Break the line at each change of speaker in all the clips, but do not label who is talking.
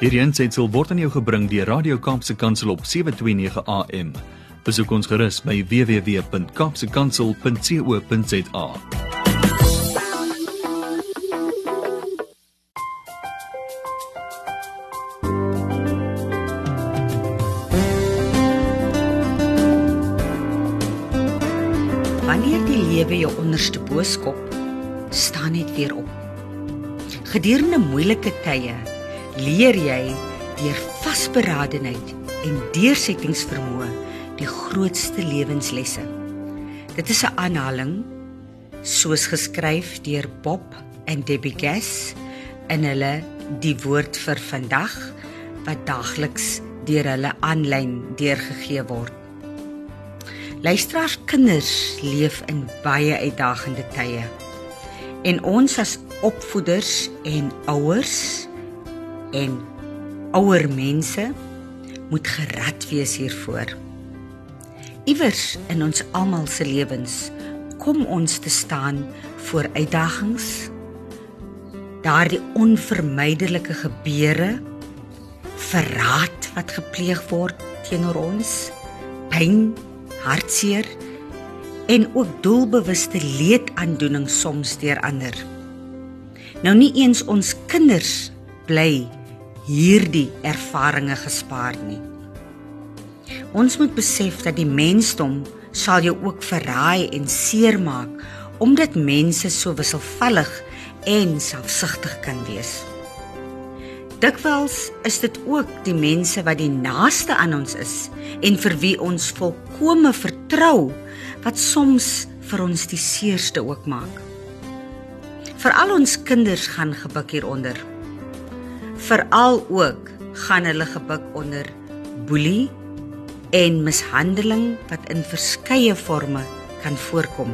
Hierdie aanseit sal word aan jou gebring deur Radio Kaapse Kansel op 7:29 AM. Besoek ons gerus by www.kapsekansel.co.za.
Wanneer die lewe jou onderste booskop, staan net weer op. Gedurende moeilike tye leer jy deur vasberadenheid en deursettingsvermoë die grootste lewenslesse. Dit is 'n aanhaling soos geskryf deur Bob en Debbie Gass in hulle die woord vir vandag wat daagliks deur hulle aanlyn deurgegee word. Luisteraars kinders leef in baie uitdagende tye. En ons as opvoeders en ouers en ouer mense moet gerad wees hiervoor. Iewers in ons almal se lewens kom ons te staan voor uitdagings. Daardie onvermydelike gebeure, verraad wat gepleeg word teenoor ons, pyn hartseer en ook doelbewuste leedaandoening soms deur ander. Nou nie eens ons kinders bly hierdie ervarings gespaar nie. Ons moet besef dat die mensdom sal jou ook verraai en seermaak omdat mense so wisselvallig en selfsugtig kan wees. Dikwels is dit ook die mense wat die naaste aan ons is en vir wie ons volkome vertrou wat soms vir ons die seerste ook maak. Veral ons kinders gaan gebuk hieronder. Veral ook gaan hulle gebuk onder boelie en mishandeling wat in verskeie forme kan voorkom.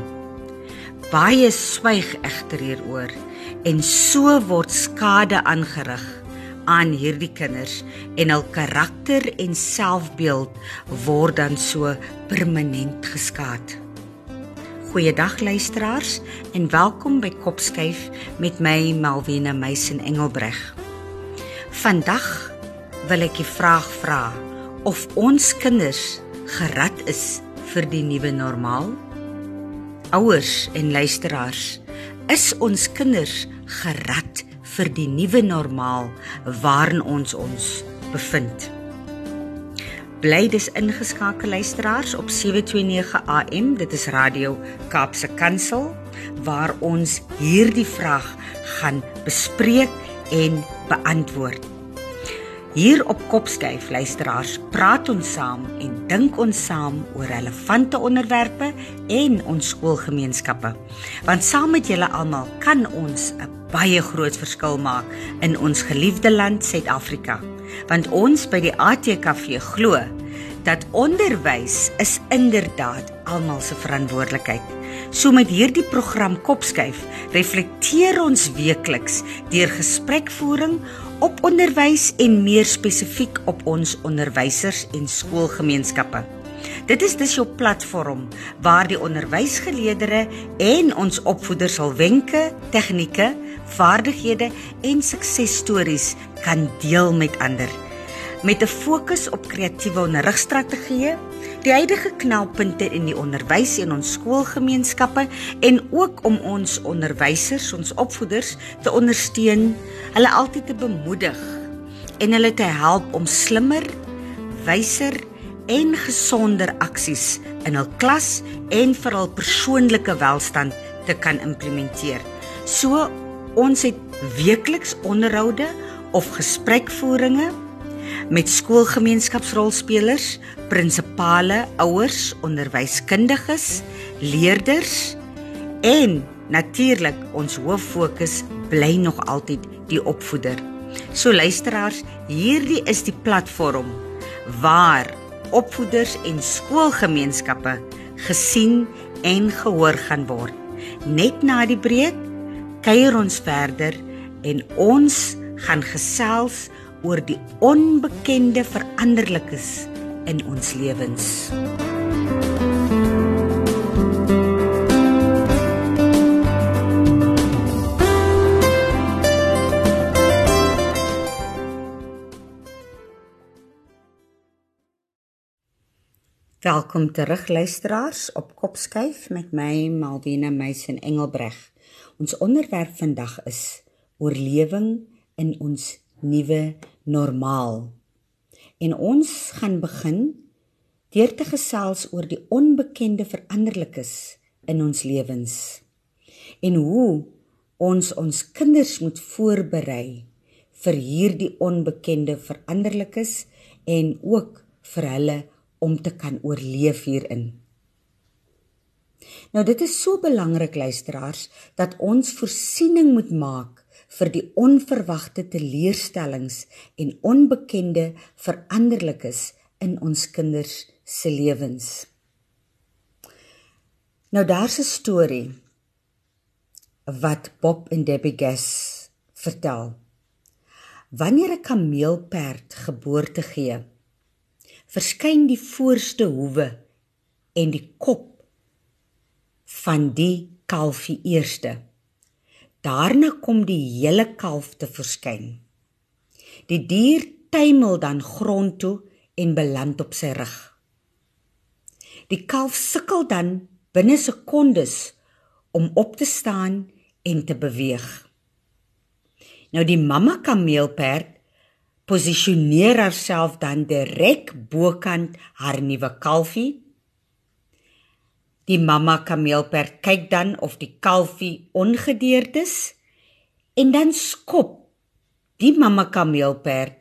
Baie swyg egter hieroor en so word skade aangerig aan hierdie kinders en hul karakter en selfbeeld word dan so permanent geskaad. Goeiedag luisteraars en welkom by Kopskyf met my Malvina Meisen Engelbreg. Vandag wil ek die vraag vra of ons kinders gerad is vir die nuwe normaal? Ouers en luisteraars, is ons kinders gerad vir die nuwe normaal waarin ons ons bevind. Bly dis ingeskakel luisteraars op 729 AM, dit is Radio Kaapse Kansel waar ons hierdie vraag gaan bespreek en beantwoord. Hier op Kopskyf luisteraars, praat ons saam en dink ons saam oor relevante onderwerpe en ons skoolgemeenskappe. Want saam met julle almal kan ons 'n baie groot verskil maak in ons geliefde land Suid-Afrika. Want ons by die ATKV glo dat onderwys is inderdaad almal se verantwoordelikheid. So met hierdie program Kopskyf reflekteer ons weekliks deur gesprekvoering op onderwys en meer spesifiek op ons onderwysers en skoolgemeenskappe. Dit is dus jou platform waar die onderwysgeleerders en ons opvoeders hul wenke, tegnieke, vaardighede en suksesstories kan deel met ander. Met 'n fokus op kreatiewe onderrigstrategieë, die huidige knelpunte in die onderwys en ons skoolgemeenskappe en ook om ons onderwysers, ons opvoeders te ondersteun, hulle altyd te bemoedig en hulle te help om slimmer, wyser en gesonder aksies in hul klas en vir hul persoonlike welstand te kan implementeer. So ons het weekliks onderhoude of gesprekvoeringe met skoolgemeenskapsrolspelers, prinsipale, ouers, onderwyskundiges, leerders en natuurlik ons hoof fokus bly nog altyd die opvoeder. So luisteraars, hierdie is die platform waar opvoeders en skoolgemeenskappe gesien en gehoor gaan word. Net na die breek kuier ons verder en ons gaan gesels oor die onbekende veranderlikes in ons lewens. Welkom terug luisteraars op Kopskuif met my Malwena Meisen Engelbreg. Ons onderwerp vandag is oorlewing in ons nuwe normaal. En ons gaan begin deur te gesels oor die onbekende veranderlikes in ons lewens en hoe ons ons kinders moet voorberei vir hierdie onbekende veranderlikes en ook vir hulle om te kan oorleef hierin. Nou dit is so belangrik luisteraars dat ons voorsiening moet maak vir die onverwagte teleurstellings en onbekende veranderlikes in ons kinders se lewens. Nou daar's 'n storie wat Bob en Debbie Gass vertel. Wanneer 'n kameelperd geboorte gee, verskyn die voorste hoewe en die kop van die kalfie eerste. Daarna kom die hele kalf te verskyn. Die dier tuimel dan grond toe en beland op sy rug. Die kalf sukkel dan binne sekondes om op te staan en te beweeg. Nou die mamma kameelperd posisioneer haarself dan direk bokant haar nuwe kalfie. Die mamma kameelperd kyk dan of die kalfie ongedeerd is en dan skop die mamma kameelperd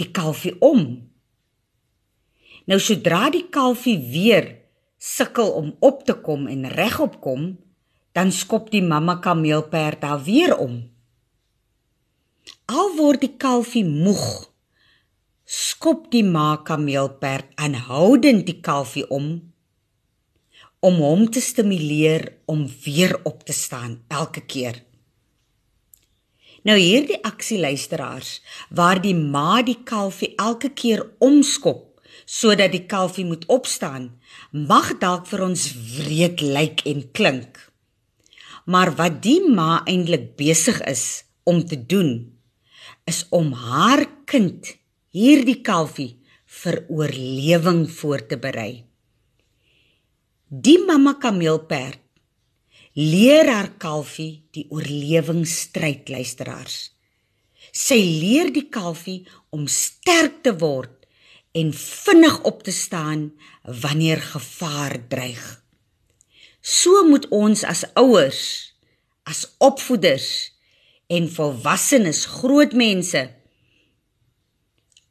die kalfie om. Nou sodra die kalfie weer sukkel om op te kom en regop kom, dan skop die mamma kameelperd haar weer om. Al word die kalfie moeg, skop die ma kameelperd aanhoudend die kalfie om om hom te stimuleer om weer op te staan elke keer. Nou hierdie aksie luisteraars waar die ma die kalfie elke keer omskop sodat die kalfie moet opstaan, mag dalk vir ons wreed lyk en klink. Maar wat die ma eintlik besig is om te doen, is om haar kind, hierdie kalfie, vir oorlewing voor te berei. Die mamma kameelperd leer haar kalfie die oorlewingsstryd luisteraars. Sy leer die kalfie om sterk te word en vinnig op te staan wanneer gevaar dreig. So moet ons as ouers, as opvoeders en volwassenes, groot mense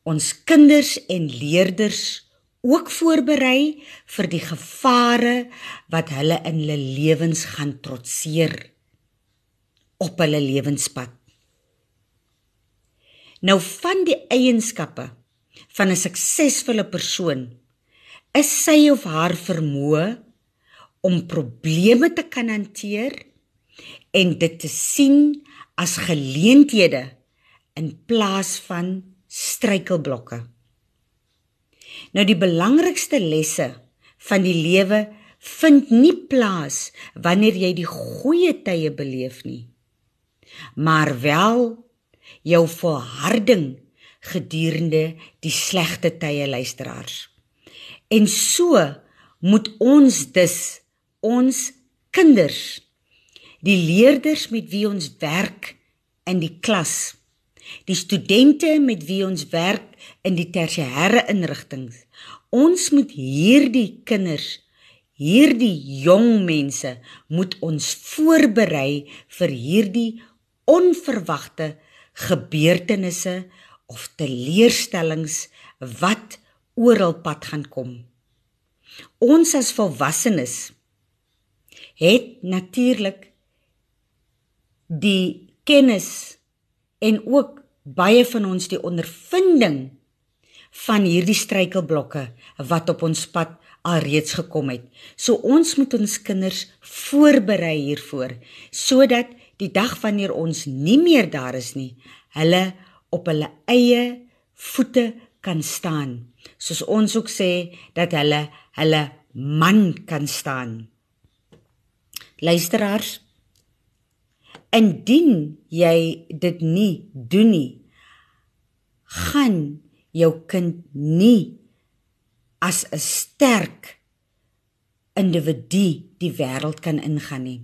ons kinders en leerders ook voorberei vir die gevare wat hulle in hulle lewens gaan trotseer op hulle lewenspad. Nou van die eienskappe van 'n suksesvolle persoon is sy of haar vermoë om probleme te kan hanteer en dit te sien as geleenthede in plaas van struikelblokke. Nou die belangrikste lesse van die lewe vind nie plaas wanneer jy die goeie tye beleef nie, maar wel jou volharding gedurende die slegte tye luisteraars. En so moet ons dus ons kinders die leerders met wie ons werk in die klas die studente met wie ons werk in die tersiêre inrigtinge ons moet hierdie kinders hierdie jong mense moet ons voorberei vir hierdie onverwagte gebeurtenisse of teleurstellings wat oral pad gaan kom. Ons as volwassenes het natuurlik die kennis en ook baie van ons die ondervinding van hierdie struikelblokke wat op ons pad alreeds gekom het. So ons moet ons kinders voorberei hiervoor sodat die dag wanneer ons nie meer daar is nie, hulle op hulle eie voete kan staan. Soos ons ook sê dat hulle hulle man kan staan. Luisteraars, indien jy dit nie doen nie, gaan jou kind nie as 'n sterk individu die wêreld kan ingaan nie.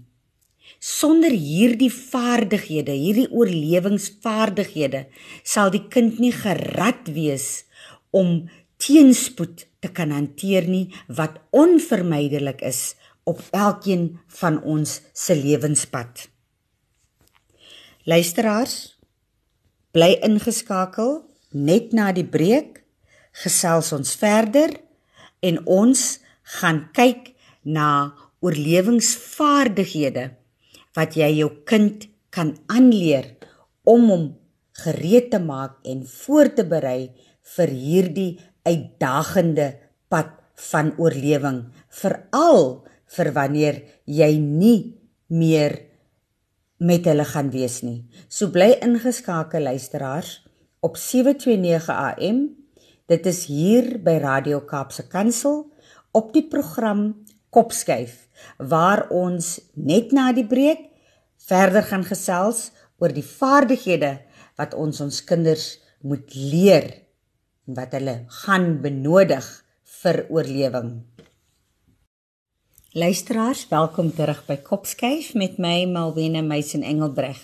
Sonder hierdie vaardighede, hierdie oorlewingsvaardighede, sal die kind nie gerad wees om teenspoed te kan hanteer nie wat onvermydelik is op elkeen van ons se lewenspad. Luisteraars, bly ingeskakel net na die breek gesels ons verder en ons gaan kyk na oorlewingsvaardighede wat jy jou kind kan aanleer om hom gereed te maak en voor te berei vir hierdie uitdagende pad van oorlewing veral vir wanneer jy nie meer met hulle gaan wees nie. So bly ingeskakel luisteraars op 729 AM. Dit is hier by Radio Kaapse Kansel op die program Kopskuif waar ons net na die breek verder gaan gesels oor die vaardighede wat ons ons kinders moet leer en wat hulle gaan benodig vir oorlewing. Luisteraars, welkom terug by Kopskuif met my Malwena Meisen Engelbreg.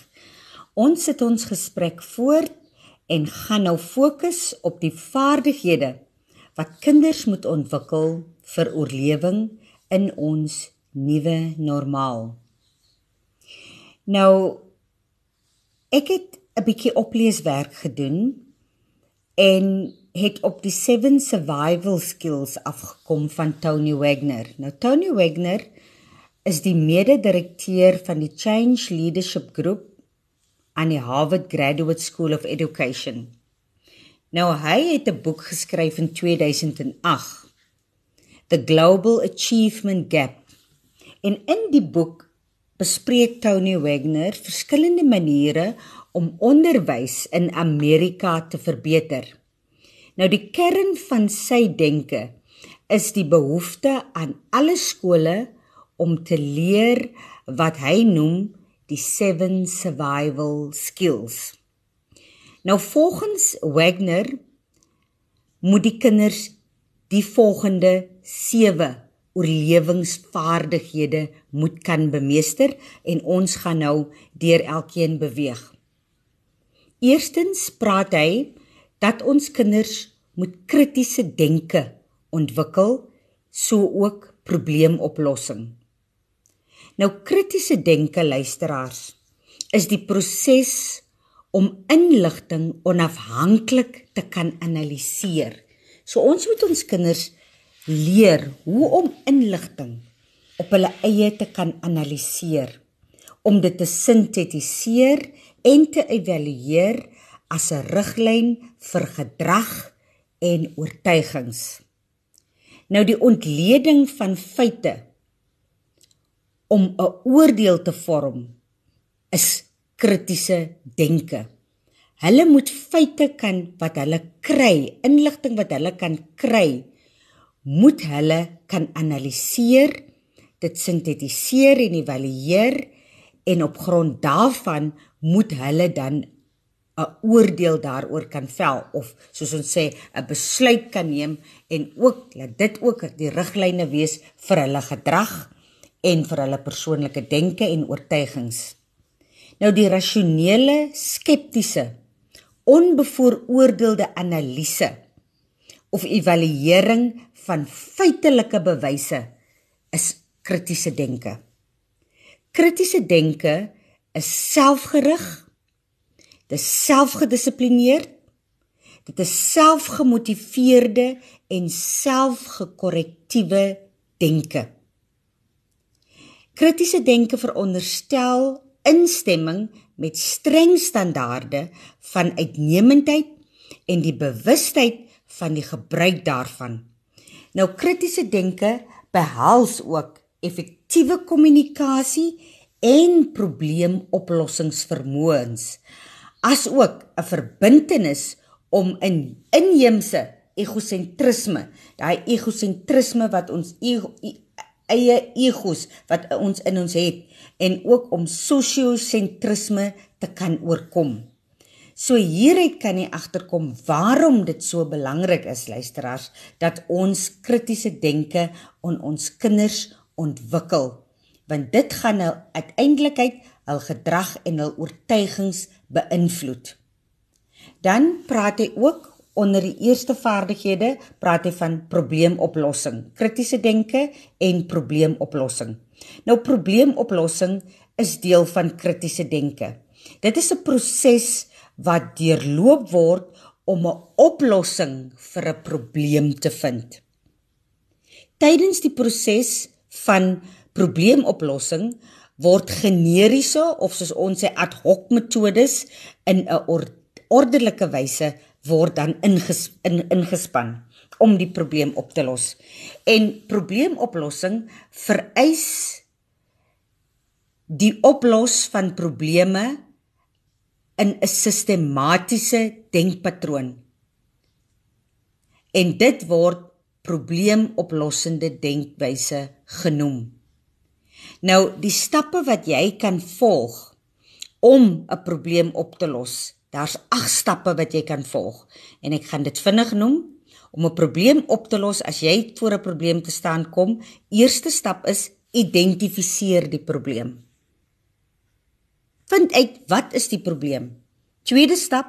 Ons sit ons gesprek voort en gaan nou fokus op die vaardighede wat kinders moet ontwikkel vir oorlewing in ons nuwe normaal. Nou ek het 'n bietjie opleeswerk gedoen en het op die 7 survival skills afgekom van Tony Wagner. Nou Tony Wagner is die mede-direkteur van die Change Leadership Group aan die Harvard Graduate School of Education. Nou hy het 'n boek geskryf in 2008, The Global Achievement Gap. En in die boek bespreek Tony Wagner verskillende maniere om onderwys in Amerika te verbeter. Nou die kern van sy denke is die behoefte aan alle skole om te leer wat hy noem die 7 survival skills. Nou volgens Wagner moet die kinders die volgende 7 oorlewingsvaardighede moet kan bemeester en ons gaan nou deur elkeen beweeg. Eerstens praat hy dat ons kinders moet kritiese denke ontwikkel, so ook probleemoplossing. Nou kritiese denke luisteraars is die proses om inligting onafhanklik te kan analiseer. So ons moet ons kinders leer hoe om inligting op hulle eie te kan analiseer, om dit te sintetiseer en te evalueer as 'n riglyn vir gedrag en oortuigings. Nou die ontleding van feite om 'n oordeel te vorm is kritiese denke. Hulle moet feite kan wat hulle kry, inligting wat hulle kan kry, moet hulle kan analiseer, dit sintetiseer en evalueer en op grond daarvan moet hulle dan 'n oordeel daaroor kan vel of soos ons sê 'n besluit kan neem en ook laat dit ook die riglyne wees vir hulle gedrag en vir hulle persoonlike denke en oortuigings. Nou die rasionele, skeptiese, onbevooroordeelde analise of evaluering van feitelike bewyse is kritiese denke. Kritiese denke is selfgerig, dit is selfgedissiplineerd, dit is selfgemotiveerde en selfgekorrektiewe denke. Kritiese denke veronderstel instemming met streng standaarde van uitnemendheid en die bewustheid van die gebruik daarvan. Nou kritiese denke behels ook effektiewe kommunikasie en probleemoplossingsvermoëns asook 'n verbintenis om in inheemse egosentrisme, daai egosentrisme wat ons ego, eie egos wat ons in ons het en ook om sosiosentrisme te kan oorkom. So hieruit kan jy agterkom waarom dit so belangrik is luisteraars dat ons kritiese denke on ons kinders ontwikkel want dit gaan nou uiteindelikheid hul gedrag en hul oortuigings beïnvloed. Dan praat hy ook onder die eerste vaardighede praat hy van probleemoplossing, kritiese denke en probleemoplossing. Nou probleemoplossing is deel van kritiese denke. Dit is 'n proses wat deurloop word om 'n oplossing vir 'n probleem te vind. Tydens die proses van probleemoplossing word generiese of soos ons sê ad hoc metodes in 'n ordelike wyse word dan inges, in, ingespan om die probleem op te los. En probleemoplossing vereis die oplos van probleme in 'n sistematiese denkpatroon. En dit word probleemoplossende denkwyse genoem. Nou die stappe wat jy kan volg om 'n probleem op te los. Daar's 8 stappe wat jy kan volg en ek gaan dit vinnig noem om 'n probleem op te los as jy voor 'n probleem te staan kom. Eerste stap is identifiseer die probleem. Vind uit wat is die probleem? Tweede stap: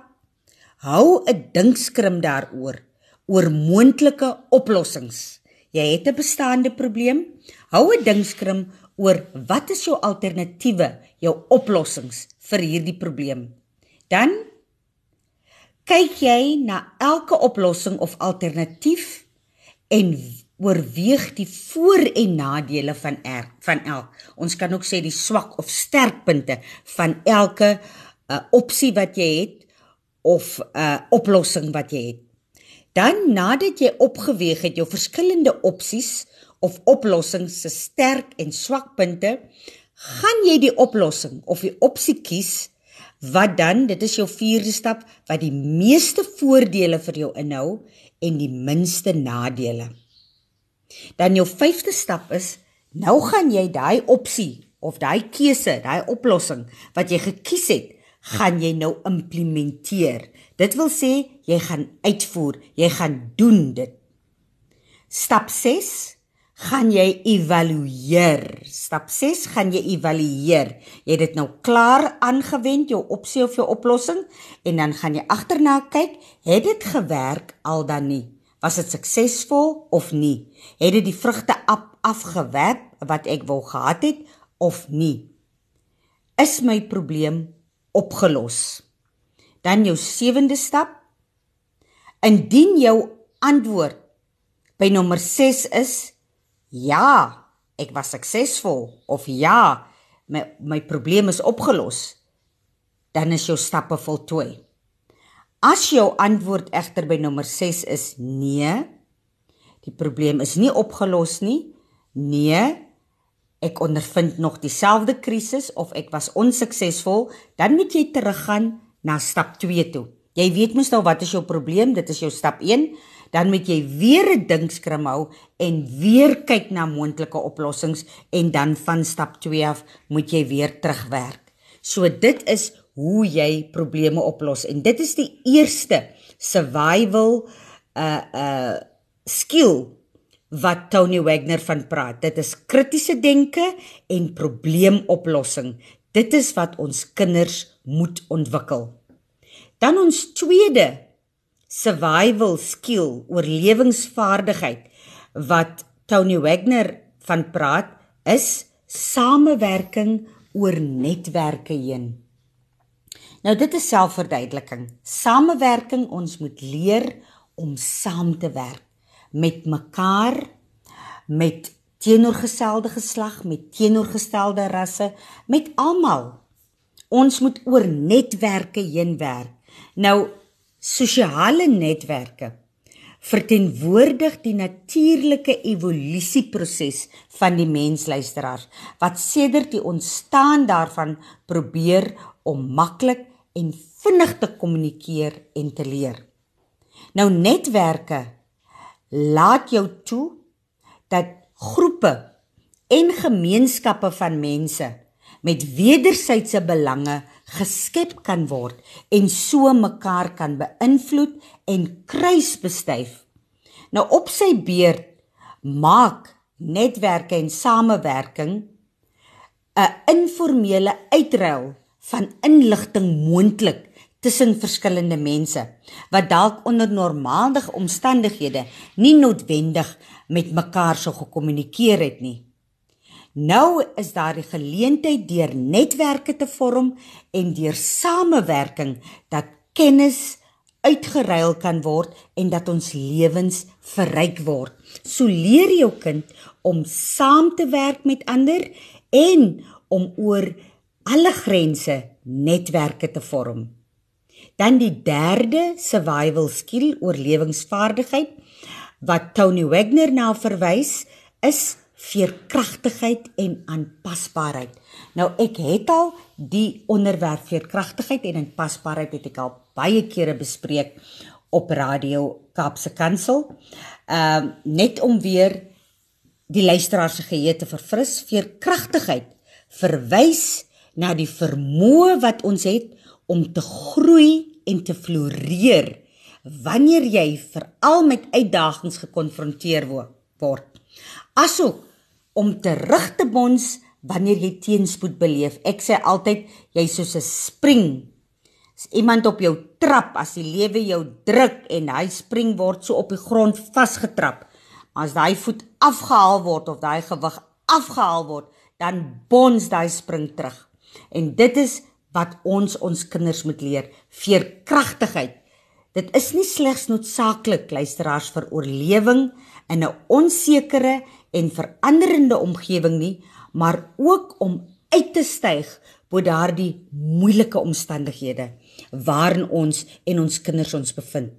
hou 'n dinkskrim daaroor oor moontlike oplossings. Jy het 'n bestaande probleem, hou 'n dinkskrim oor wat is jou alternatiewe, jou oplossings vir hierdie probleem. Dan kyk jy na elke oplossing of alternatief en oorweeg die voor- en nadele van er, van elk. Ons kan ook sê die swak of sterkpunte van elke uh, opsie wat jy het of 'n uh, oplossing wat jy het. Dan nadat jy opgeweeg het jou verskillende opsies of oplossings se sterk en swak punte, gaan jy die oplossing of die opsie kies wat dan dit is jou vierde stap wat die meeste voordele vir jou inhou en die minste nadele. Dan jou vyfde stap is nou gaan jy daai opsie of daai keuse, daai oplossing wat jy gekies het, gaan jy nou implementeer. Dit wil sê jy gaan uitvoer, jy gaan doen dit. Stap 6 gaan jy evalueer. Stap 6 gaan jy evalueer. Jy het dit nou klaar aangewend jou opsie of jou oplossing en dan gaan jy agterna kyk, het dit gewerk al dan nie? Was dit suksesvol of nie? Het dit die vrugte af, afgewerp wat ek wou gehad het of nie? Is my probleem opgelos? Dan jou sewende stap. Indien jou antwoord by nommer 6 is ja, ek was suksesvol of ja, my my probleem is opgelos, dan is jou stappe voltooi. As jou antwoord egter by nommer 6 is nee, die probleem is nie opgelos nie. Nee, ek ondervind nog dieselfde krisis of ek was onsuksesvol, dan moet jy teruggaan na stap 2 toe. Jy weet mos nou wat is jou probleem? Dit is jou stap dan moet jy weer 'n dinkskrim hou en weer kyk na moontlike oplossings en dan van stap 2 af moet jy weer terugwerk. So dit is hoe jy probleme oplos en dit is die eerste survival uh uh skill wat Tony Wagner van praat. Dit is kritiese denke en probleemoplossing. Dit is wat ons kinders moet ontwikkel. Dan ons tweede survival skill, oorlewingsvaardigheid wat Tony Wagner van praat, is samewerking oor netwerke heen. Nou dit is selfverduideliking. Samewerking, ons moet leer om saam te werk met mekaar, met teenoorgestelde geslag, met teenoorgestelde rasse, met almal. Ons moet oor netwerke heen werk. Nou Sosiale netwerke verteenwoordig die natuurlike evolusieproses van die mensluisteraars wat sedert die ontstaan daarvan probeer om maklik en vinnig te kommunikeer en te leer. Nou netwerke laat jou toe dat groepe en gemeenskappe van mense met wederwysige belange geskep kan word en so mekaar kan beïnvloed en kruisbestuif. Nou op sy beurt maak netwerke en samewerking 'n informele uitruil van inligting moontlik tussen verskillende mense wat dalk onder normale omstandighede nie noodwendig met mekaar sou gekommunikeer het nie. Nou is daar die geleentheid deur netwerke te vorm en deur samewerking dat kennis uitgeruil kan word en dat ons lewens verryk word. So leer jou kind om saam te werk met ander en om oor alle grense netwerke te vorm. Dan die derde survival skill oorlewingsvaardigheid wat Tony Wagner na verwys is veerkragtigheid en aanpasbaarheid. Nou ek het al die onderwerp veerkragtigheid en aanpasbaarheid het ek al baie kere bespreek op radio Kaapse Kansel. Ehm uh, net om weer die luisteraars se geheue te verfris, veerkragtigheid verwys na die vermoë wat ons het om te groei en te floreer wanneer jy veral met uitdagings gekonfronteer word. Asook om terug te bons wanneer jy teenspoed beleef. Ek sê altyd jy's soos 'n spring. As iemand op jou trap, as die lewe jou druk en hy spring word so op die grond vasgetrap. Maar as daai voet afgehaal word of daai gewig afgehaal word, dan bons daai spring terug. En dit is wat ons ons kinders moet leer, veerkragtigheid. Dit is nie slegs noodsaaklik luisteraars vir oorlewing in 'n onsekere en veranderende omgewing nie, maar ook om uit te styg bo daardie moeilike omstandighede waarin ons en ons kinders ons bevind.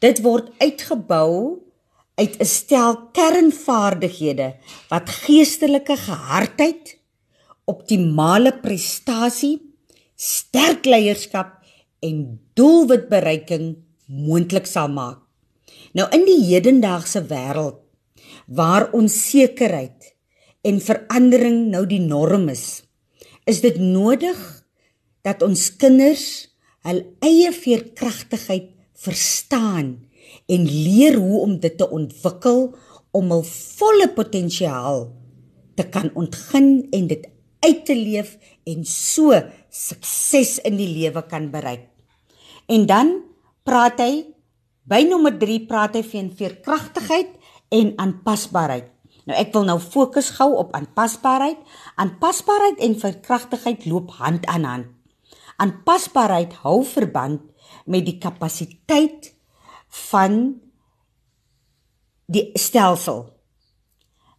Dit word uitgebou uit 'n stel kernvaardighede wat geestelike gehardheid, optimale prestasie, sterk leierskap en doelwitbereiking moontlik sal maak. Nou in die hedendaagse wêreld waar onsekerheid en verandering nou die norm is, is dit nodig dat ons kinders hul eie veerkragtigheid verstaan en leer hoe om dit te ontwikkel om hul volle potensiaal te kan ontgin en dit uit te leef en so sukses in die lewe kan bereik. En dan praat hy by nommer 3 praat hy van veerkragtigheid en aanpasbaarheid. Nou ek wil nou fokus gou op aanpasbaarheid. Aanpasbaarheid en verkragtigheid loop hand aan hand. Aanpasbaarheid hou verband met die kapasiteit van die stelsel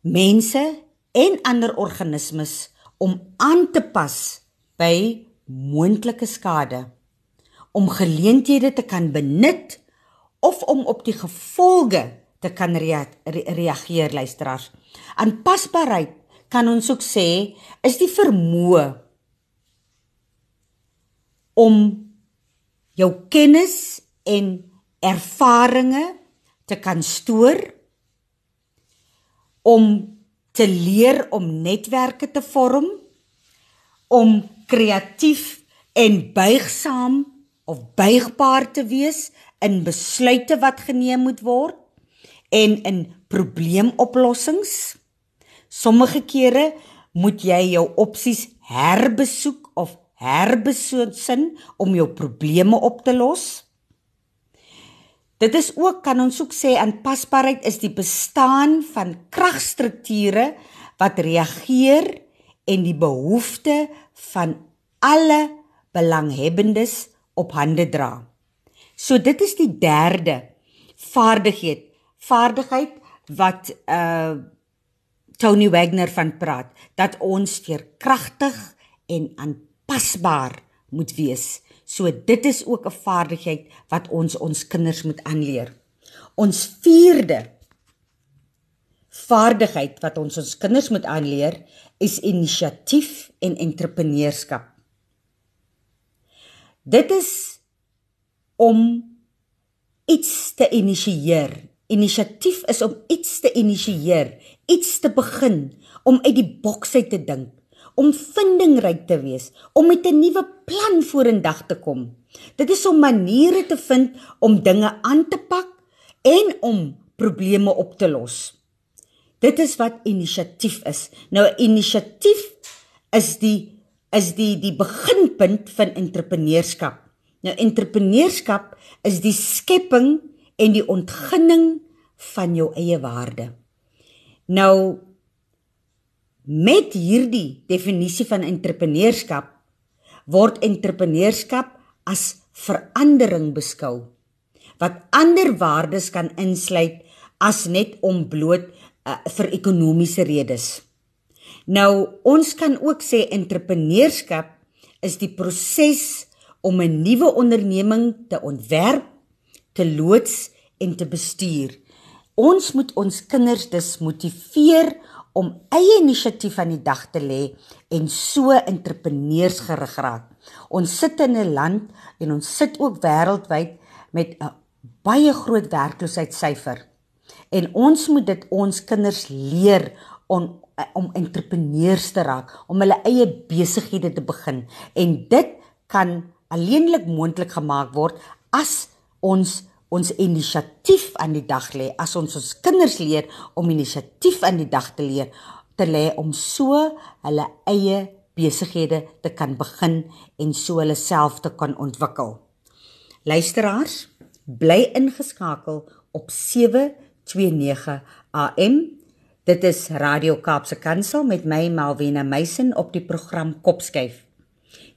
mense en ander organismes om aan te pas by moontlike skade om geleenthede te kan benut of om op die gevolge te kan rea re reageer luisteraars. Aanpasbaarheid kan ons ook sê is die vermoë om jou kennis en ervarings te kan stoor om te leer om netwerke te vorm om kreatief en buigsaam of buigbaar te wees in besluite wat geneem moet word en in probleemoplossings. Sommige kere moet jy jou opsies herbesoek of herbesin om jou probleme op te los. Dit is ook kan ons ook sê aanpasbaarheid is die bestaan van kragstrukture wat reageer en die behoefte van alle belanghebbendes op hande dra. So dit is die derde vaardigheid vaardigheid wat uh Tony Wagner van praat dat ons veerkragtig en aanpasbaar moet wees. So dit is ook 'n vaardigheid wat ons ons kinders moet aanleer. Ons vierde vaardigheid wat ons ons kinders moet aanleer is inisiatief en entrepreneurskap. Dit is om iets te initieer Inisiatief is om iets te initieer, iets te begin, om uit die boks uit te dink, om vindingryk te wees, om met 'n nuwe plan vorendag te kom. Dit is om maniere te vind om dinge aan te pak en om probleme op te los. Dit is wat inisiatief is. Nou inisiatief is die is die die beginpunt van entrepreneurskap. Nou entrepreneurskap is die skepping en die ontginning van jou eie waarde. Nou met hierdie definisie van entrepreneurskap word entrepreneurskap as verandering beskou wat ander waardes kan insluit as net om bloot uh, vir ekonomiese redes. Nou ons kan ook sê entrepreneurskap is die proses om 'n nuwe onderneming te ontwerp, te loods en te bestuur. Ons moet ons kinders dus motiveer om eie inisiatief aan die dag te lê en so entrepreneursgerig raak. Ons sit in 'n land en ons sit ook wêreldwyd met 'n baie groot werkloosheidssyfer. En ons moet dit ons kinders leer om om entrepreneurs te raak, om hulle eie besighede te begin en dit kan alleenlik moontlik gemaak word as ons ons inisiatief aan die dag lê as ons ons kinders leer om inisiatief aan die dag te leer te lê om so hulle eie besighede te kan begin en so hulle self te kan ontwikkel. Luisteraars, bly ingeskakel op 729 AM. Dit is Radio Kaapse Kansel met my Malwena Meisen op die program Kopskyf.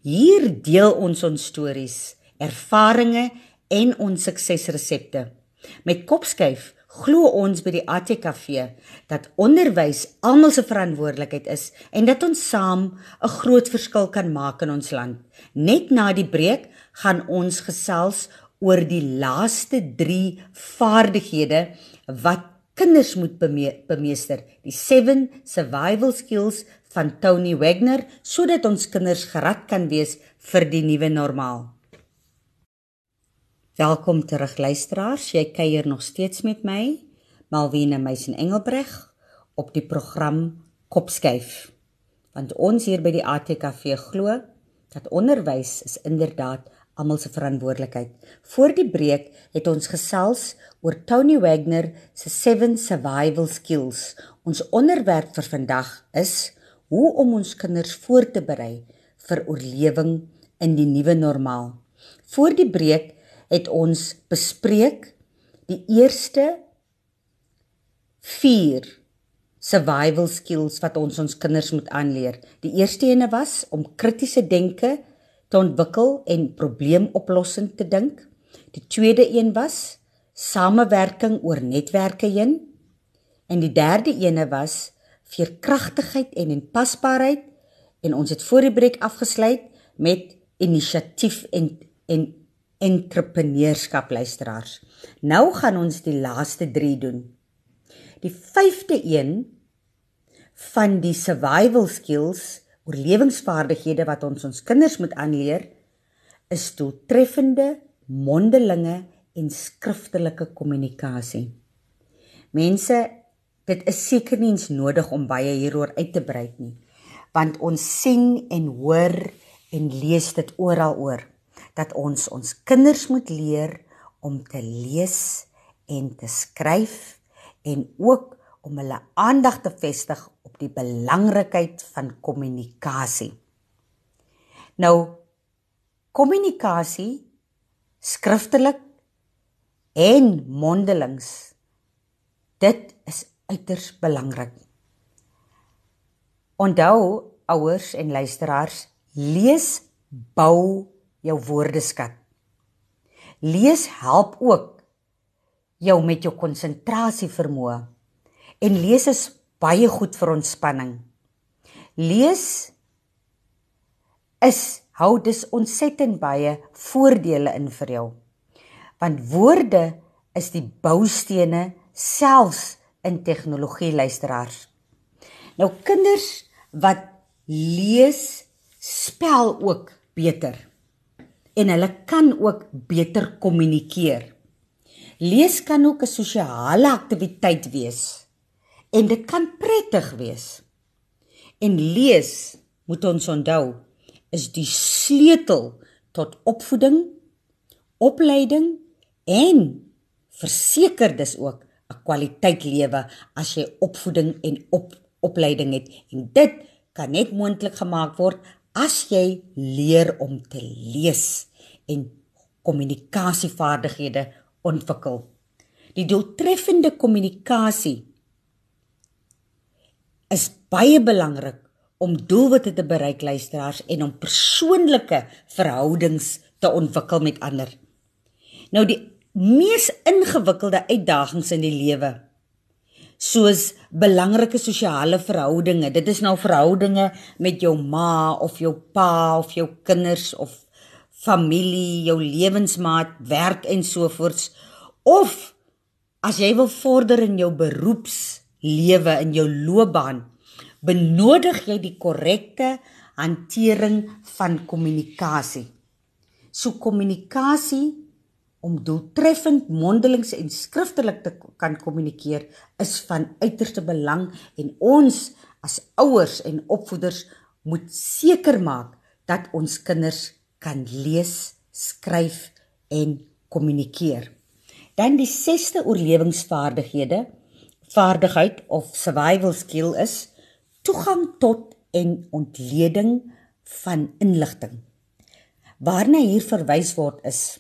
Hier deel ons ons stories, ervarings en ons suksesresepte. Met Kopskyf glo ons by die ATKV dat onderwys almal se verantwoordelikheid is en dat ons saam 'n groot verskil kan maak in ons land. Net na die breek gaan ons gesels oor die laaste 3 vaardighede wat kinders moet bemeester, die 7 survival skills van Tony Wagner sodat ons kinders gerad kan wees vir die nuwe normaal. Welkom terug luisteraars, jy kuier nog steeds met my, Malwena Meisen Engelbreg op die program Kopskyf. Want ons hier by die ATKV glo dat onderwys is inderdaad almal se verantwoordelikheid. Voor die breek het ons gesels oor Tony Wagner se 7 survival skills. Ons onderwerp vir vandag is hoe om ons kinders voor te berei vir oorlewing in die nuwe normaal. Voor die breek het ons bespreek die eerste 4 survival skills wat ons ons kinders moet aanleer. Die eerste ene was om kritiese denke te ontwikkel en probleemoplossing te dink. Die tweede een was samewerking oor netwerke heen. En die derde ene was veerkragtigheid en inpasbaarheid en ons het voor die breek afgesluit met inisiatief en en entrepreneurskap luisteraars. Nou gaan ons die laaste 3 doen. Die 5de een van die survival skills, oorlewingsvaardighede wat ons ons kinders moet aanleer, is doeltreffende mondelinge en skriftelike kommunikasie. Mense dit is seker nie eens nodig om baie hieroor uit te brei nie want ons sien en hoor en lees dit oral oor dat ons ons kinders moet leer om te lees en te skryf en ook om hulle aandag te vestig op die belangrikheid van kommunikasie. Nou kommunikasie skriftelik en mondelings dit is uiters belangrik. Onthou ouers en luisteraars, lees bou jou woordeskat. Lees help ook jou met jou konsentrasie vermoë en lees is baie goed vir ontspanning. Lees is hou dus ontsettend baie voordele in vir jou. Want woorde is die boustene selfs in tegnologie luisteraars. Nou kinders wat lees spel ook beter en hulle kan ook beter kommunikeer. Lees kan ook 'n sosiale aktiwiteit wees en dit kan prettig wees. En lees moet ons onthou, is die sleutel tot opvoeding, opleiding en verseker dis ook 'n kwaliteit lewe as jy opvoeding en op opleiding het en dit kan net moontlik gemaak word as jy leer om te lees en kommunikasievaardighede ontwikkel. Die doeltreffende kommunikasie is baie belangrik om doelwitte te bereik luisteraars en om persoonlike verhoudings te ontwikkel met ander. Nou die mees ingewikkelde uitdagings in die lewe soos belangrike sosiale verhoudinge. Dit is nou verhoudinge met jou ma of jou pa of jou kinders of familie, jou lewensmaat, werk en sovoorts of as jy wil vorder in jou beroepslewe in jou loopbaan, benodig jy die korrekte hantering van kommunikasie. So kommunikasie om doeltreffend mondelings en skriftelik te kan kommunikeer is van uiterste belang en ons as ouers en opvoeders moet seker maak dat ons kinders kan lees, skryf en kommunikeer. Dan die sesde oorlewingsvaardighede, vaardigheid of survival skill is toegang tot en ontleding van inligting. Waarna hier verwys word is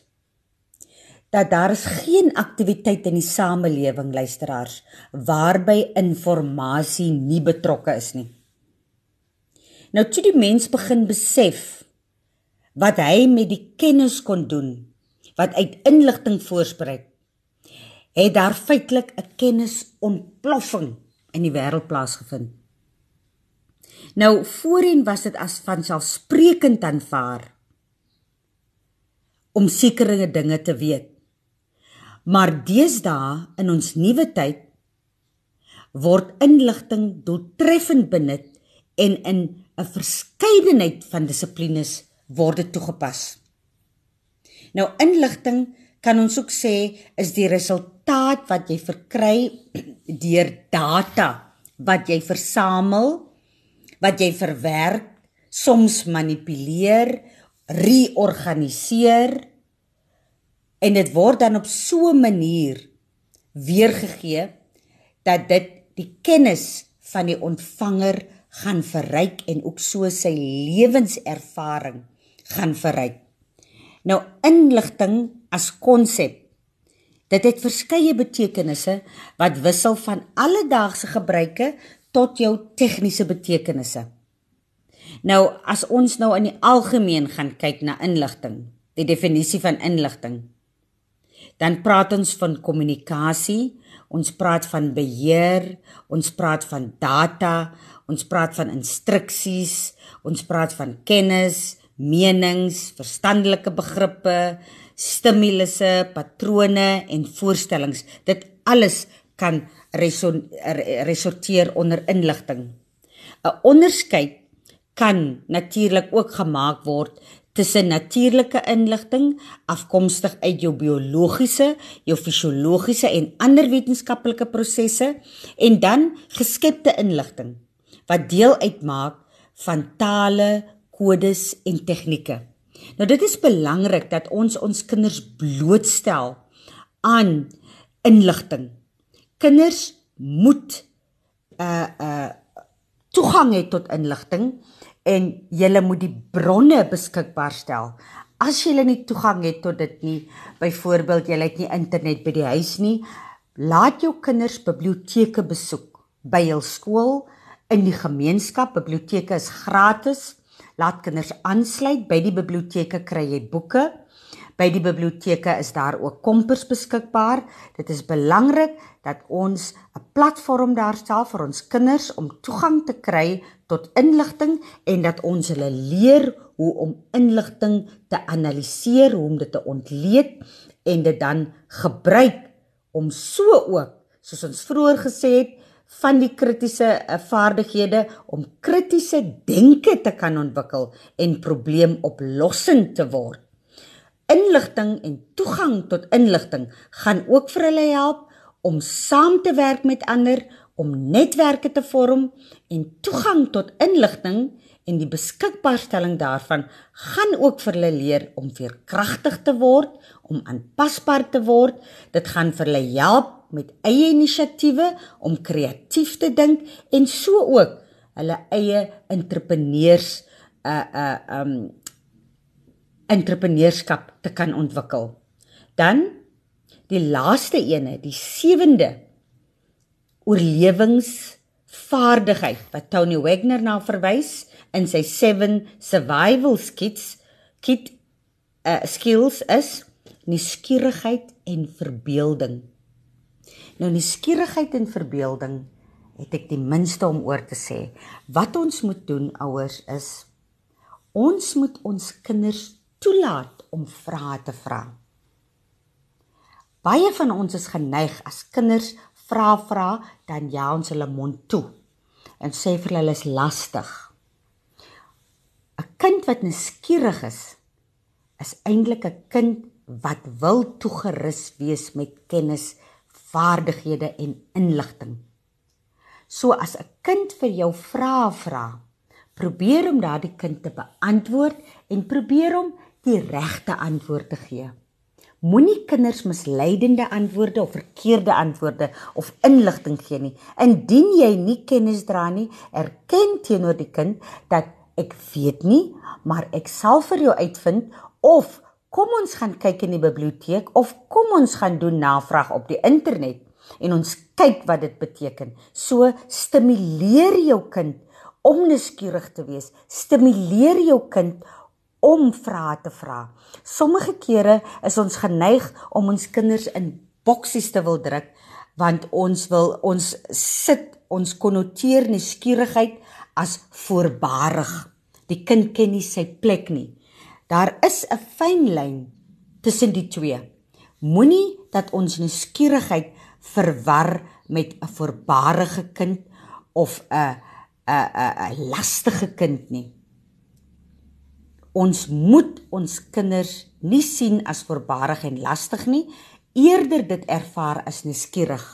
dat daar is geen aktiwiteit in die samelewing luisteraars waarby inligting nie betrokke is nie. Nou toe die mens begin besef wat hy met die kennis kon doen wat uit inligting voorspruit het daar feitelik 'n kennisontploffing in die wêreld plaasgevind. Nou voorheen was dit as van selfsprekend aanvaar om sekere dinge te weet. Maar deesdae in ons nuwe tyd word inligting doeltreffend benut en in 'n verskeidenheid van dissiplines word dit toegepas. Nou inligting kan ons ook sê is die resultaat wat jy verkry deur data wat jy versamel, wat jy verwerk, soms manipuleer, reorganiseer en dit word dan op so 'n manier weergegee dat dit die kennis van die ontvanger gaan verryk en ook so sy lewenservaring gaan verryk. Nou inligting as konsep. Dit het verskeie betekenisse wat wissel van alledaagse gebruike tot jou tegniese betekenisse. Nou as ons nou in die algemeen gaan kyk na inligting, die definisie van inligting dan praat ons van kommunikasie, ons praat van beheer, ons praat van data, ons praat van instruksies, ons praat van kennis, menings, verstandelike begrippe, stimulusse, patrone en voorstellings. Dit alles kan resorteer onder inligting. 'n Onderskeid kan natuurlik ook gemaak word tussen natuurlike inligting afkomstig uit jou biologiese, jou fisiologiese en ander wetenskaplike prosesse en dan geskepte inligting wat deel uitmaak van tale, kodes en tegnieke. Nou dit is belangrik dat ons ons kinders blootstel aan inligting. Kinders moet uh, uh, toegang hê tot inligting en jy moet die bronne beskikbaar stel. As jy nie toegang het tot dit nie, byvoorbeeld jy het nie internet by die huis nie, laat jou kinders biblioteke besoek by hul skool in die gemeenskap. Biblioteke is gratis. Laat kinders aansluit by die biblioteke kry jy boeke. By die biblioteke is daar ook kompers beskikbaar. Dit is belangrik dat ons 'n platform daar stel vir ons kinders om toegang te kry tot inligting en dat ons hulle leer hoe om inligting te analiseer, hoe om dit te ontleed en dit dan gebruik om so ook, soos ons vroeër gesê het, van die kritiese eh, vaardighede om kritiese denke te kan ontwikkel en probleemoplossing te word. Inligting en toegang tot inligting gaan ook vir hulle help om saam te werk met ander, om netwerke te vorm en toegang tot inligting en die beskikbaarstelling daarvan gaan ook vir hulle leer om veerkragtig te word, om aanpasbaar te word. Dit gaan vir hulle help met eie inisiatiewe om kreatief te dink en so ook hulle eie entrepreneurs uh uh um entrepreneurskap te kan ontwikkel. Dan die laaste ene, die sewende oorlewingsvaardigheid wat Tony Wagner na verwys in sy 7 survival skills kit uh, skills is nuuskierigheid en verbeelding. Nou nuuskierigheid en verbeelding het ek die minste om oor te sê. Wat ons moet doen ouers is ons moet ons kinders toelaat om vrae te vra. Baie van ons is geneig as kinders vra vra dan ja ons hulle mond toe en sê vir hulle is lastig. 'n Kind wat nuuskierig is is eintlik 'n kind wat wil toegerus wees met kennis, vaardighede en inligting. So as 'n kind vir jou vra vra, probeer om daardie kind te beantwoord en probeer om die regte antwoord te gee. Moenie kinders misleidende antwoorde of verkeerde antwoorde of inligting gee nie. Indien jy nie kennis dra nie, erken teenoor die kind dat ek weet nie, maar ek sal vir jou uitvind of kom ons gaan kyk in die biblioteek of kom ons gaan doen navraag op die internet en ons kyk wat dit beteken. So stimuleer jou kind om nuuskierig te wees. Stimuleer jou kind om vrae te vra. Sommige kere is ons geneig om ons kinders in boksies te wil druk want ons wil ons sit ons konnoteer nuuskierigheid as voorbarig. Die kind ken nie sy plek nie. Daar is 'n fyn lyn tussen die twee. Moenie dat ons nuuskierigheid verwar met 'n voorbarige kind of 'n 'n 'n lastige kind nie ons moet ons kinders nie sien as voorbarig en lastig nie, eerder dit ervaar as nuuskierig.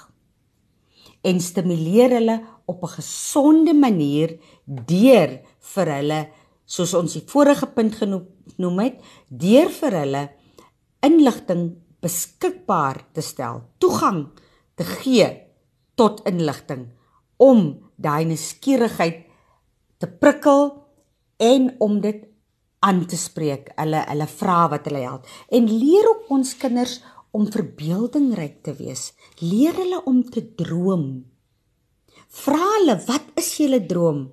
En stimuleer hulle op 'n gesonde manier deur vir hulle soos ons die vorige punt genoem het, deur vir hulle inligting beskikbaar te stel, toegang te gee tot inligting om daai nuuskierigheid te prikkel en om dit aan te spreek, hulle hulle vra wat hulle help en leer ook ons kinders om verbeeldingryk te wees. Leer hulle om te droom. Vra hulle, wat is julle droom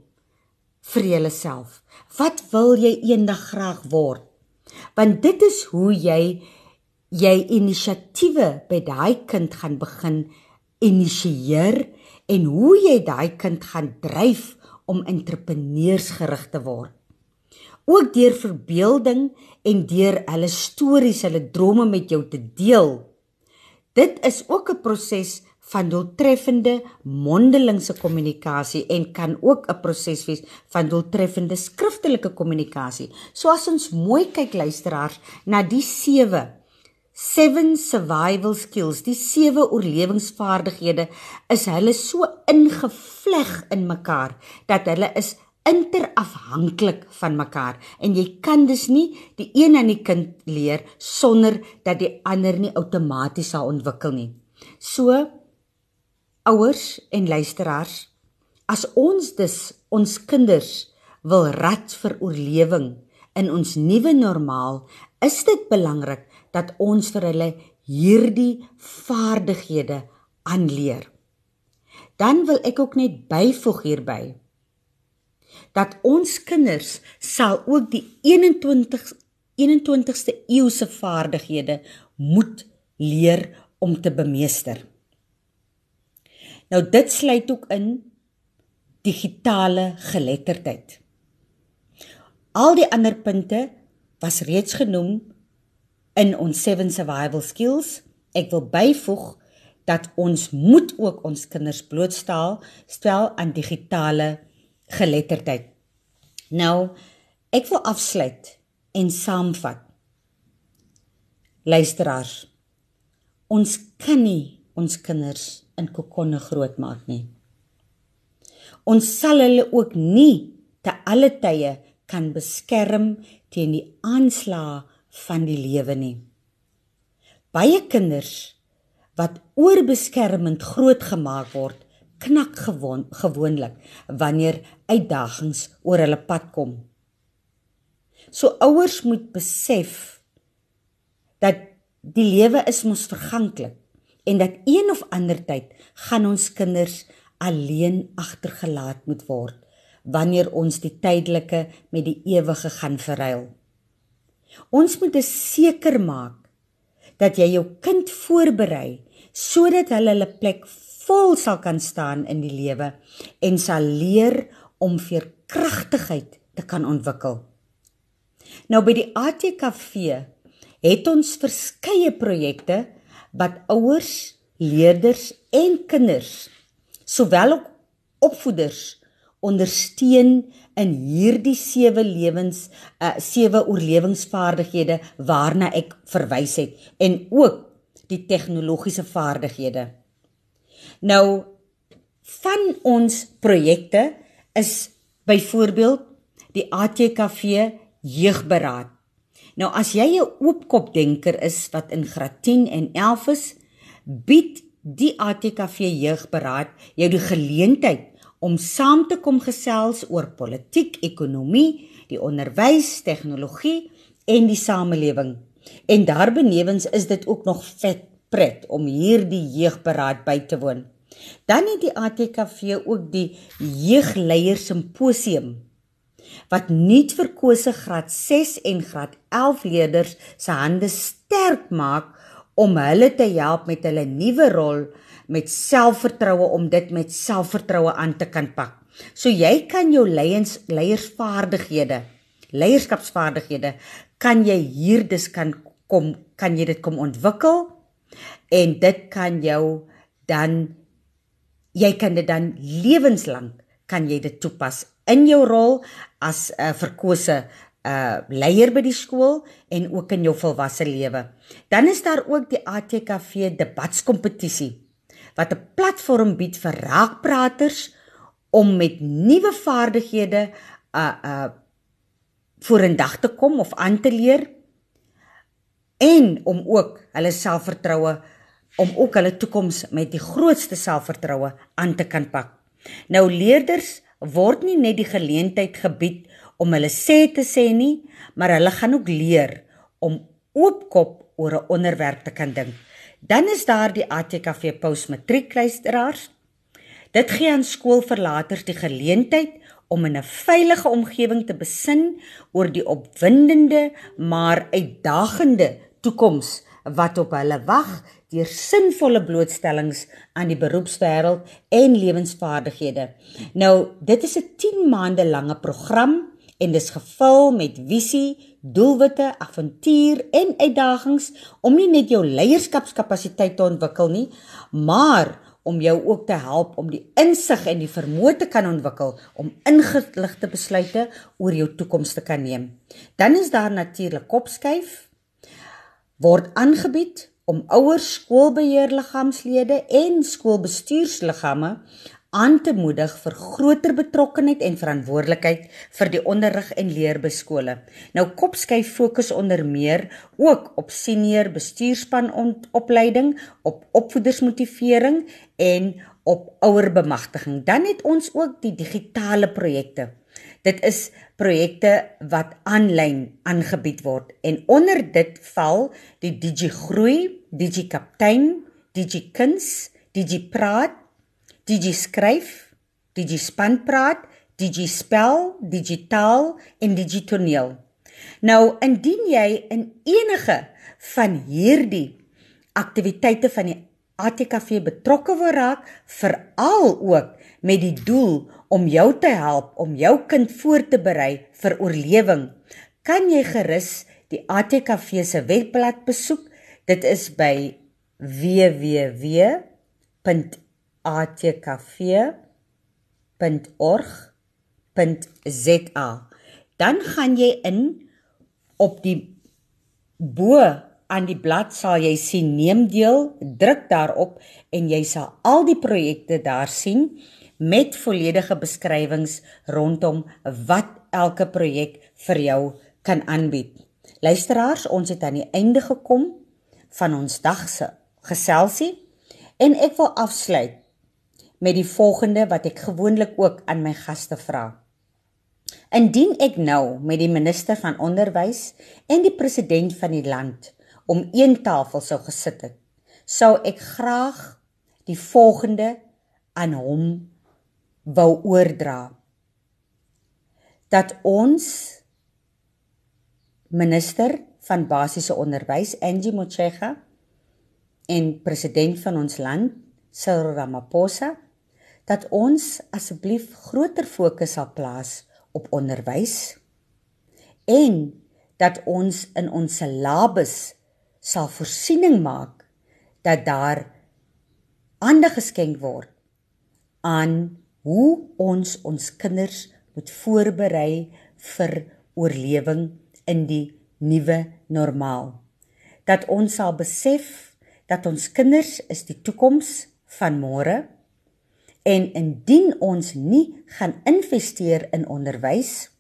vir jouself? Wat wil jy eendag graag word? Want dit is hoe jy jy inisiatiewe by daai kind gaan begin initieer en hoe jy daai kind gaan dryf om entrepreneursgerig te word ook deur verbeelding en deur hulle stories, hulle drome met jou te deel. Dit is ook 'n proses van doeltreffende mondelingse kommunikasie en kan ook 'n proses wees van doeltreffende skriftelike kommunikasie. So as ons mooi kyk luisteraars na die 7 seven survival skills, die sewe oorlewingsvaardighede, is hulle so ingevleg in mekaar dat hulle is interafhanklik van mekaar en jy kan dus nie die een aan die kind leer sonder dat die ander nie outomaties sal ontwikkel nie. So ouers en luisteraars, as ons dus ons kinders wil rat vir oorlewing in ons nuwe normaal, is dit belangrik dat ons vir hulle hierdie vaardighede aanleer. Dan wil ek ook net byvoeg hierby dat ons kinders sal ook die 21 21ste eeuse vaardighede moet leer om te bemeester. Nou dit sluit ook in digitale geletterdheid. Al die ander punte was reeds genoem in ons 7 survival skills. Ek wil byvoeg dat ons moet ook ons kinders blootstel stel aan digitale. Nou, ek wil afsluit en saamvat. Luisteraars, ons kan nie ons kinders in kokonne grootmaak nie. Ons sal hulle ook nie te alle tye kan beskerm teen die aanslae van die lewe nie. Baie kinders wat oorbeskermend grootgemaak word, knak gewoon, gewoonlik wanneer uitdagings oor hulle pad kom. So ouers moet besef dat die lewe is mos verganklik en dat een of ander tyd gaan ons kinders alleen agtergelaat moet word wanneer ons die tydelike met die ewige gaan verruil. Ons moet seker maak dat jy jou kind voorberei sodat hulle hulle plek vol sal kan staan in die lewe en sal leer om veerkragtigheid te kan ontwikkel. Nou by die ATKV het ons verskeie projekte wat ouers, leerders en kinders sowel ook opvoeders ondersteun in hierdie sewe lewens uh sewe oorlewingsvaardighede waarna ek verwys het en ook die tegnologiese vaardighede. Nou van ons projekte is byvoorbeeld die ATKV jeugberaad. Nou as jy 'n oopkop denker is wat in graad 10 en 11 is, bied die ATKV jeugberaad jou die geleentheid om saam te kom gesels oor politiek, ekonomie, die onderwys, tegnologie en die samelewing. En daarbenewens is dit ook nog vet pret om hierdie jeugberaad by te woon. Dan het die ATKV ook die jeugleier simposium wat nuut verkose graad 6 en graad 11 leerders se hande sterk maak om hulle te help met hulle nuwe rol met selfvertroue om dit met selfvertroue aan te kan pak. So jy kan jou leiers leiersvaardighede, leierskapsvaardighede kan jy hier dus kan kom kan jy dit kom ontwikkel en dit kan jou dan jy kan dit dan lewenslank kan jy dit toepas in jou rol as 'n uh, verkose uh leier by die skool en ook in jou volwasse lewe. Dan is daar ook die ATKV debatskompetisie wat 'n platform bied vir raakpraters om met nuwe vaardighede uh uh vorendag te kom of aan te leer en om ook hulle selfvertroue om ook hulle toekoms met die grootste selfvertroue aan te kan pak. Nou leerders word nie net die geleentheid gebied om hulle sê te sê nie, maar hulle gaan ook leer om oopkop oor 'n onderwerp te kan dink. Dan is daar die ATKV postmatriekluisteraars. Dit gee aan skoolverlaters die geleentheid om in 'n veilige omgewing te besin oor die opwindende maar uitdagende toekoms wat op hulle wag deur sinvolle blootstellings aan die beroepswêreld en lewensvaardighede. Nou, dit is 'n 10 maande lange program en dis gevul met visie, doelwitte, avontuur en uitdagings om nie net jou leierskapskapasiteit te ontwikkel nie, maar om jou ook te help om die insig en die vermoë te kan ontwikkel om ingeligte besluite oor jou toekoms te kan neem. Dan is daar natuurlik kopskuif word aangebied om ouers, skoolbeheerliggaamslede en skoolbestuursliggame aan te moedig vir groter betrokkenheid en verantwoordelikheid vir die onderrig en leer by skole. Nou Kopskyf fokus onder meer ook op senior bestuurspan opleiding, op opvoedersmotivering en op ouerbemagtiging. Dan het ons ook die digitale projekte. Dit is projekte wat aanlyn aangebied word en onder dit val die DigiGroei, DigiKaptein, DigiKuns, DigiPraat Digi skryf, Digi spanpraat, Digi spel, digitaal en digitoneel. Nou indien jy in enige van hierdie aktiwiteite van die ATKV betrokke wil raak, veral ook met die doel om jou te help om jou kind voor te berei vir oorlewing, kan jy gerus die ATKV se webblad besoek. Dit is by www atkv.org.za. Dan gaan jy in op die bo aan die blad sal jy sien neem deel, druk daarop en jy sal al die projekte daar sien met volledige beskrywings rondom wat elke projek vir jou kan aanbied. Luisteraars, ons het aan die einde gekom van ons dag se geselsie en ek wil afsluit met die volgende wat ek gewoonlik ook aan my gaste vra. Indien ek nou met die minister van onderwys en die president van die land om een tafel sou gesit het, sou ek graag die volgende aan hom wou oordra. Dat ons minister van basiese onderwys Angie Motshega en president van ons land Cyril Ramaphosa dat ons asseblief groter fokus sal plaas op onderwys en dat ons in ons syllabus sal voorsiening maak dat daar aandag geskenk word aan hoe ons ons kinders moet voorberei vir oorlewing in die nuwe normaal. Dat ons sal besef dat ons kinders is die toekoms van môre en indien ons nie gaan investeer in onderwys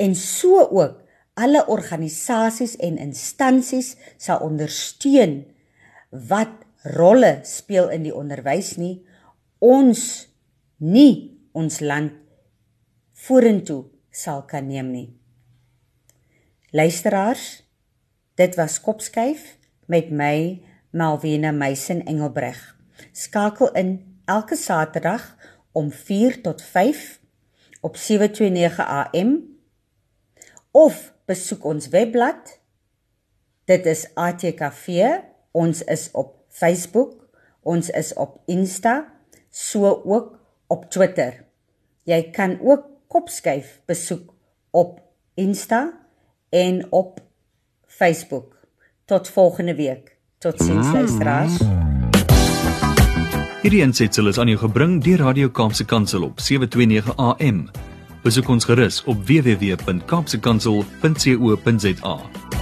en so ook alle organisasies en instansies sal ondersteun wat rolle speel in die onderwys nie ons nie ons land vorentoe sal kan neem nie luisteraars dit was kopskuif met my Malvina Meisen Engelbreg skakel in elke Saterdag om 4 tot 5 op 729 AM of besoek ons webblad. Dit is ATKV. Ons is op Facebook, ons is op Insta, so ook op Twitter. Jy kan ook Kopskuif besoek op Insta en op Facebook. Tot volgende week. Totsiens luisteraars. Mm.
Hierdie ensetsel is aan jou gebring deur Radio Kaapse Kansel op 729 AM. Besoek ons gerus op www.kaapsekansel.co.za.